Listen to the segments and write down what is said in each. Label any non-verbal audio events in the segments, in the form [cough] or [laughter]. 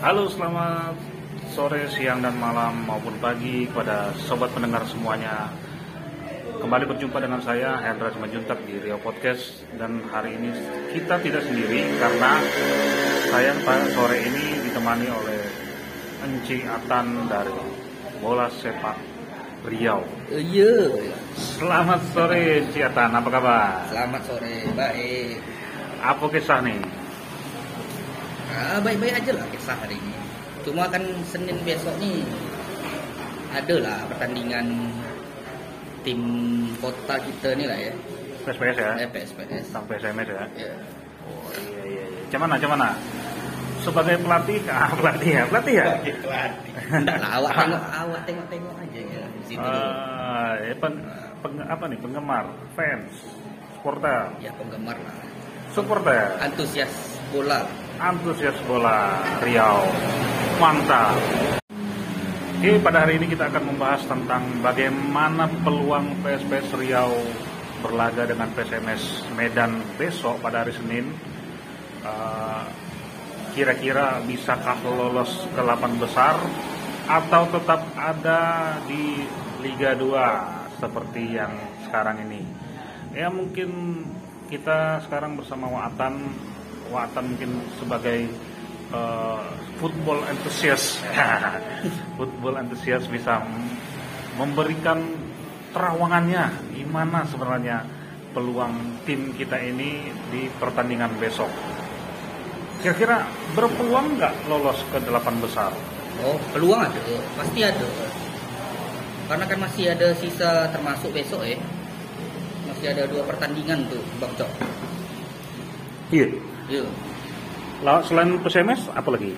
Halo, selamat sore, siang, dan malam maupun pagi kepada sobat pendengar semuanya. Kembali berjumpa dengan saya Hendra Simanjuntak di Rio Podcast dan hari ini kita tidak sendiri karena saya pada sore ini ditemani oleh Enci Atan dari Bola Sepak Riau. Iya, Selamat sore Enci Atan, apa kabar? selamat sore, baik. Apa kisah nih? Ah, baik-baik aja lah kisah hari ini. Cuma kan Senin besok nih ada lah pertandingan tim kota kita nih lah ya, PSPS ya? eh, PSPS. Sampai SMS ya? Ya. Oh iya iya iya. Cuman cuman sebagai pelatih, [laughs] ah pelatih ya, pelatih ya. Enggak lah, awak tengok, awak tengok-tengok aja ya di situ. Ah, ya, peng- peng- apa nih penggemar, fans, supporter, Ya penggemar lah, supporter, antusias bola. Antusias bola Riau, mantap. Oke, pada hari ini kita akan membahas tentang bagaimana peluang PSPS Riau berlaga dengan PSMS Medan besok pada hari Senin. Eh, Kira-kira bisakah lolos ke 8 besar atau tetap ada di Liga 2 seperti yang sekarang ini? Ya mungkin kita sekarang bersama Watan, Watan mungkin sebagai eh, football enthusiast, [laughs] football enthusiast bisa memberikan terawangannya gimana sebenarnya peluang tim kita ini di pertandingan besok. Kira-kira berpeluang nggak lolos ke delapan besar? Oh, peluang ada, pasti ada. Karena kan masih ada sisa termasuk besok ya. Masih ada dua pertandingan tuh, Bang Cok. Iya. Iya. Lawan selain PSMS apa lagi?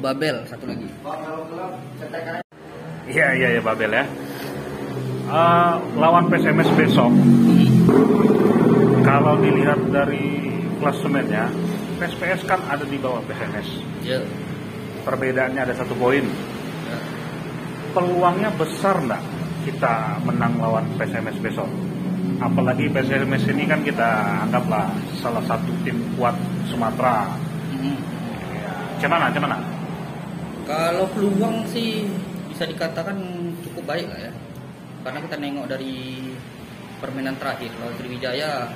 Babel satu lagi. Iya iya ya Babel ya. Eh, lawan PSMS besok, kalau dilihat dari klasemennya, PSPS kan ada di bawah PSMS. Ya. Perbedaannya ada satu poin. Ya. Peluangnya besar nggak kita menang lawan PSMS besok? Apalagi PSMS ini kan kita anggaplah salah satu tim kuat Sumatera. Mm. Ya, Gimana, gimana? Kalau peluang sih bisa dikatakan cukup baik lah ya. Karena kita nengok dari permainan terakhir lawan Sriwijaya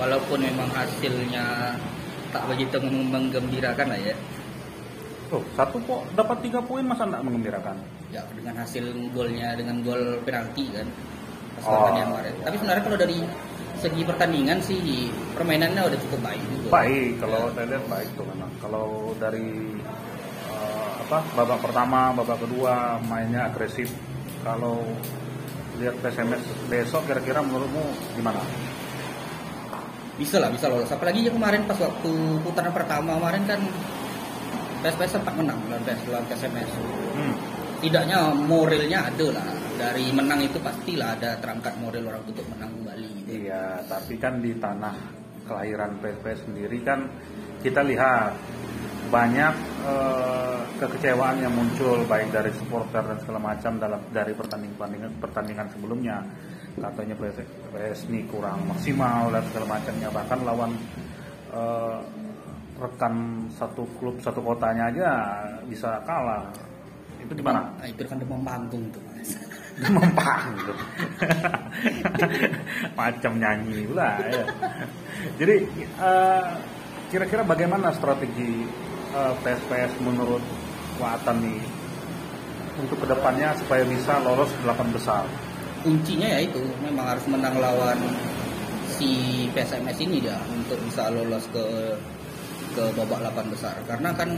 walaupun memang hasilnya tak begitu menggembirakan lah ya. Oh, satu kok dapat tiga poin masa nggak mengembirakan? Ya dengan hasil golnya dengan gol penalti kan. Pas Oh. yang kemarin. Tapi sebenarnya kalau dari segi pertandingan sih permainannya udah cukup baik juga. Baik, kalau saya lihat baik tuh memang. Kalau dari eh, apa babak pertama, babak kedua mainnya agresif. Kalau lihat PSMS besok kira-kira menurutmu gimana? Bisa lah, bisa lolos. Apalagi yang kemarin pas waktu putaran pertama kemarin kan PSPS sempat menang lawan PSMS. Hmm. Tidaknya moralnya ada lah. Dari menang itu pastilah ada terangkat moral orang untuk menang kembali. Gitu. Iya, tapi kan di tanah kelahiran PSPS sendiri kan kita lihat banyak eh, kekecewaan yang muncul baik dari supporter dan segala macam dalam dari pertandingan pertandingan sebelumnya katanya PS, PS ini kurang maksimal dan segala macamnya bahkan lawan eh, rekan satu klub satu kotanya aja bisa kalah itu gimana Nah, itu kan demam panggung tuh. Mempang [laughs] gitu. macam nyanyi pula ya. jadi eh, kira-kira bagaimana strategi eh, PSPS menurut Watan nih untuk ke depannya supaya bisa lolos ke delapan besar Kuncinya ya itu memang harus menang lawan si PSMS ini dia untuk bisa lolos ke ke babak 8 besar. Karena kan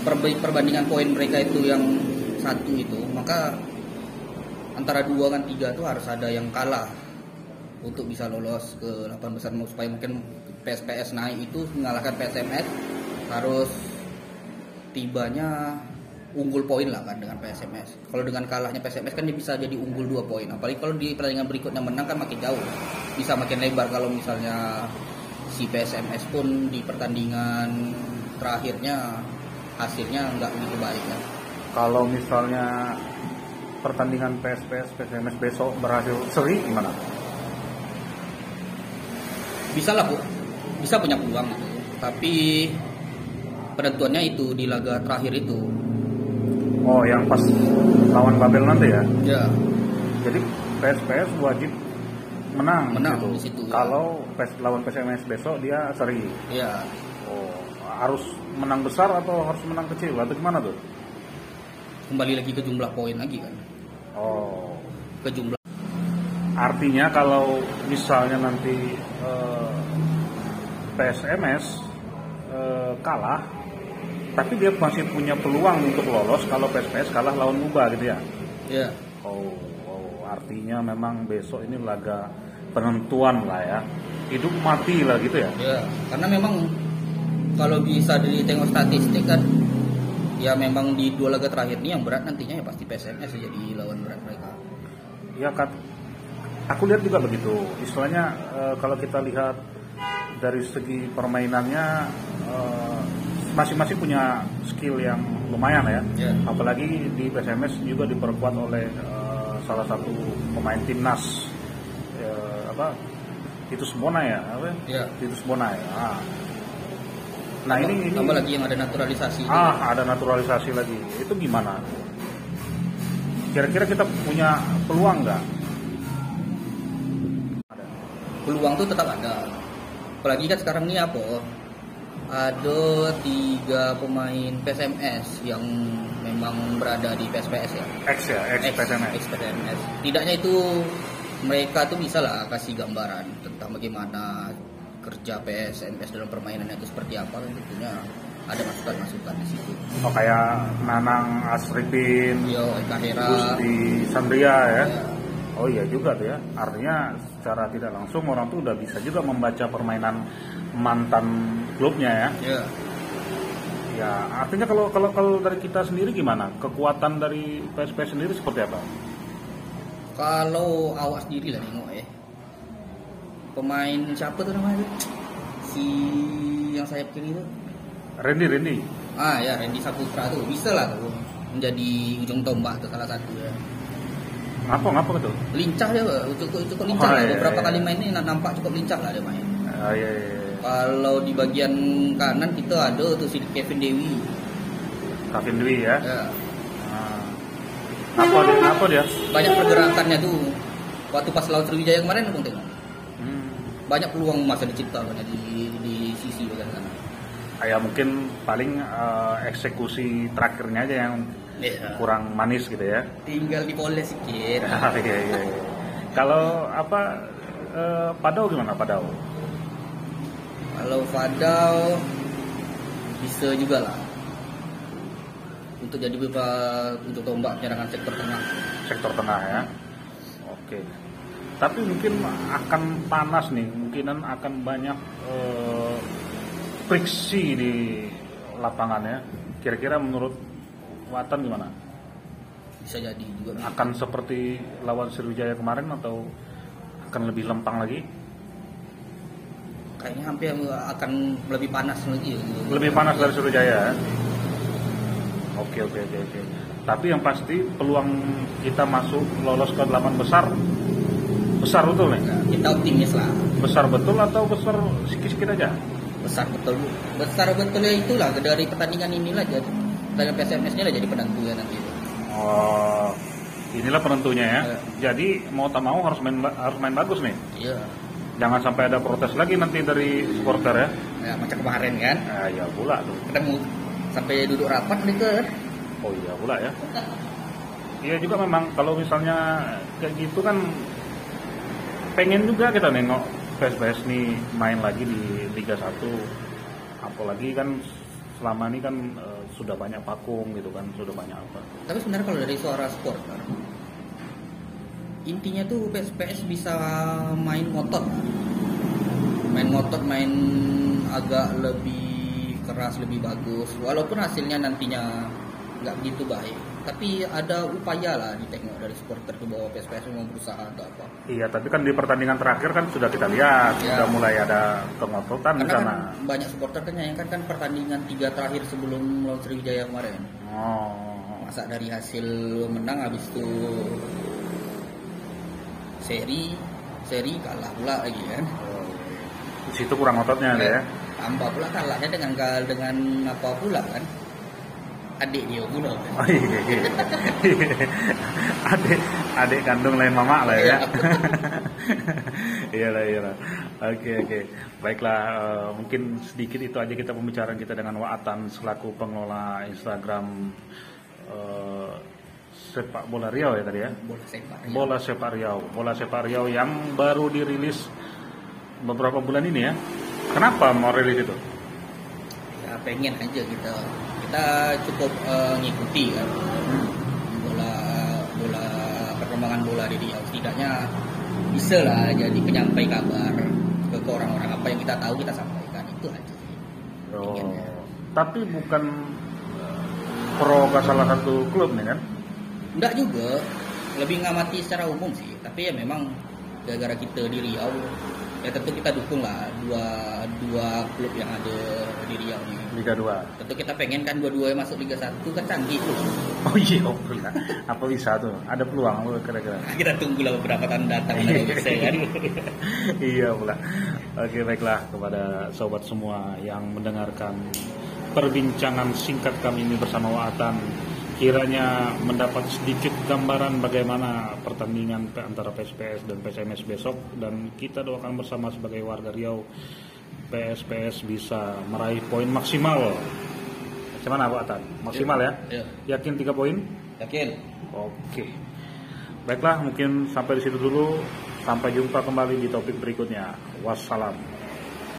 perbe- perbandingan poin mereka itu yang satu itu, maka antara dua kan tiga tuh harus ada yang kalah untuk bisa lolos ke 8 besar mau supaya mungkin PSPS naik itu mengalahkan PSMS harus tibanya unggul poin lah kan dengan PSMS. Kalau dengan kalahnya PSMS kan dia bisa jadi unggul dua poin. Apalagi kalau di pertandingan berikutnya menang kan makin jauh, bisa makin lebar kalau misalnya si PSMS pun di pertandingan terakhirnya hasilnya nggak begitu baik kan. kalau misalnya pertandingan PSPS PSMS besok berhasil seri gimana Bisa lah bu, bisa punya peluang. Tapi penentuannya itu di laga terakhir itu. Oh, yang pas lawan Babel nanti ya. Ya, Jadi PSPS wajib menang, Menang gitu. di situ, ya. Kalau lawan PSMS besok dia seri. ya Oh, harus menang besar atau harus menang kecil atau gimana tuh? Kembali lagi ke jumlah poin lagi kan. Oh, Ke jumlah artinya kalau misalnya nanti eh, PSMS eh, kalah, tapi dia masih punya peluang untuk lolos kalau PSPS kalah lawan Muba gitu ya? ya Oh, oh, artinya memang besok ini laga penentuan lah ya, hidup mati lah gitu ya? Ya, karena memang kalau bisa ditengok statistik kan, ya memang di dua laga terakhir ini yang berat nantinya ya pasti PSMS jadi lawan berat mereka. Ya kan, aku lihat juga begitu. Istilahnya eh, kalau kita lihat dari segi permainannya eh, masing-masing punya skill yang lumayan ya. Ya. Apalagi di PSMS juga diperkuat oleh eh, salah satu pemain timnas eh, apa Titus Bona ya, apa? Titus Bona ya. Ah. Nah ini ini tambah lagi yang ada naturalisasi. ah ada naturalisasi lagi. Itu gimana? Kira-kira kita punya peluang nggak? Peluang tuh tetap ada. Apalagi kan sekarang ini apa? Ada tiga pemain PSMS yang memang berada di PSPS ya. X ya, X PSMS. Ex PSMS. Tidaknya itu mereka tuh bisa lah kasih gambaran tentang bagaimana kerja PSMS dalam permainannya itu seperti apa kan tentunya ada masukan-masukan di situ. Oh kayak Nanang Asripin, Yo, Eka Hera, Gusti Sandria ya. ya, Oh iya juga tuh ya. Artinya secara tidak langsung orang tuh udah bisa juga membaca permainan mantan klubnya ya. ya. Ya, artinya kalau kalau kalau dari kita sendiri gimana? Kekuatan dari PSP sendiri seperti apa? Kalau awak sendiri lah nengok ya. Pemain siapa tuh namanya? Si yang sayap kiri itu. Randy, Randy. Ah ya Randy Saputra tuh bisa lah tuh menjadi ujung tombak tuh salah satu ya. Ngapa ngapa tuh? Lincah dia, cukup cukup lincah Oh, lah. iya, Beberapa iya. kali main ini nampak cukup lincah lah dia main. Ah, iya, iya, iya. Kalau di bagian kanan kita ada tuh si Kevin Dewi. Kevin Dwi ya. Ya, Ah. Apa dia? Apa dia? banyak pergerakannya tuh. Waktu pas lawan Sriwijaya kemarin aku tengok. Hmm. Banyak peluang masa diciptakan di di sisi bagian kanan. Ah, Ya mungkin paling eh, eksekusi terakhirnya aja yang Iya. kurang manis gitu ya. Tinggal dipoles sedikit. [laughs] Ah, iya, iya, iya. Kalau apa eh, Padau gimana Padau? Kalau Fadal bisa juga lah untuk jadi beberapa untuk tombak penyerangan sektor tengah. Sektor tengah ya. Oke. Tapi mungkin akan panas nih, kemungkinan akan banyak eh, friksi di lapangan ya. Kira-kira menurut Watan gimana? Bisa jadi juga. Akan seperti lawan Sriwijaya kemarin atau akan lebih lempang lagi? Kayaknya hampir akan lebih panas lagi. ya. Lebih panas dari Sriwijaya. ya? Oke oke oke oke. Tapi yang pasti peluang kita masuk lolos ke delapan besar besar betul nih. Nah, kita optimis lah. Besar betul atau besar sikit-sikit aja? Besar betul. Besar betulnya itulah dari pertandingan inilah jadi dari PSMS ini lah jadi penentu ya nanti. Oh, inilah penentunya ya. Ya. Jadi mau tak mau harus main harus main bagus nih. Iya. Jangan sampai ada protes lagi nanti dari supporter ya. Ya, macam kemarin kan Ah, ya pula tuh. ketemu sampai duduk rapat mereka kan. Oh iya pula ya. Iya juga memang kalau misalnya kayak gitu kan pengen juga kita nengok PSBS nih main lagi di Liga 1. Apalagi kan selama ini kan eh, sudah banyak vakum gitu kan, sudah banyak apa. Tapi sebenarnya kalau dari suara supporter intinya tuh PSPS bisa main ngotot. Main ngotot, main agak lebih keras, lebih bagus. Walaupun hasilnya nantinya nggak begitu baik, tapi ada upaya lah ditengok dari supporter tuh bahwa PSPS memang berusaha atau apa. Iya, tapi kan di pertandingan terakhir kan sudah kita lihat Ya. sudah mulai ada kengototan di Karena sana. kan banyak supporter kan menyayangkan kan pertandingan tiga terakhir sebelum lawan Sriwijaya kemarin. Oh, masa dari hasil menang habis itu seri seri kalah pula lagi kan Di situ kurang ototnya ada ya. Tambah pula kalahnya dengan dengan apa pula kan? Adik dia pula. Kan? Oh iya, iya. [laughs] adik adik kandung lain mama lah ya. iya [laughs] lah iya lah. Oke oke. Baiklah uh, mungkin sedikit itu aja kita pembicaraan kita dengan Waatan selaku pengelola Instagram uh, sepak bola Riau ya tadi ya. Bola sepak. Riau. Bola sepak Riau. Bola sepak Riau yang baru dirilis beberapa bulan ini ya. Kenapa mau rilis itu? Ya pengen aja kita kita cukup uh, ngikuti kan. Bola bola perkembangan bola di Riau setidaknya bisa lah jadi penyampai kabar ke orang-orang. Apa yang kita tahu kita sampaikan. Itu aja. Oh. tapi bukan pro ke salah satu klub nih kan? Enggak juga. Lebih ngamati secara umum sih. Tapi ya memang gara-gara kita di Riau ya tentu kita dukung lah dua dua klub yang ada di Riau ini. Liga 2. Tentu kita pengen kan dua-duanya masuk Liga 1 kan canggih tuh. [laughs] Oh iya, oh, bisa. Apa bisa tuh? Ada peluang kira-kira? kita tunggu lah beberapa tahun datang bisa kan. [laughs] iya pula. Oke baiklah kepada sobat semua yang mendengarkan perbincangan singkat kami ini bersama Waatan kiranya mendapat sedikit gambaran bagaimana pertandingan antara PSPS dan PSMS besok dan kita doakan bersama sebagai warga Riau PSPS bisa meraih poin maksimal. Gimana Pak Atan? Maksimal ya? ya? Yakin tiga poin? Yakin. Oke. Baiklah, mungkin sampai di situ dulu. Sampai jumpa kembali di topik berikutnya. Wassalam.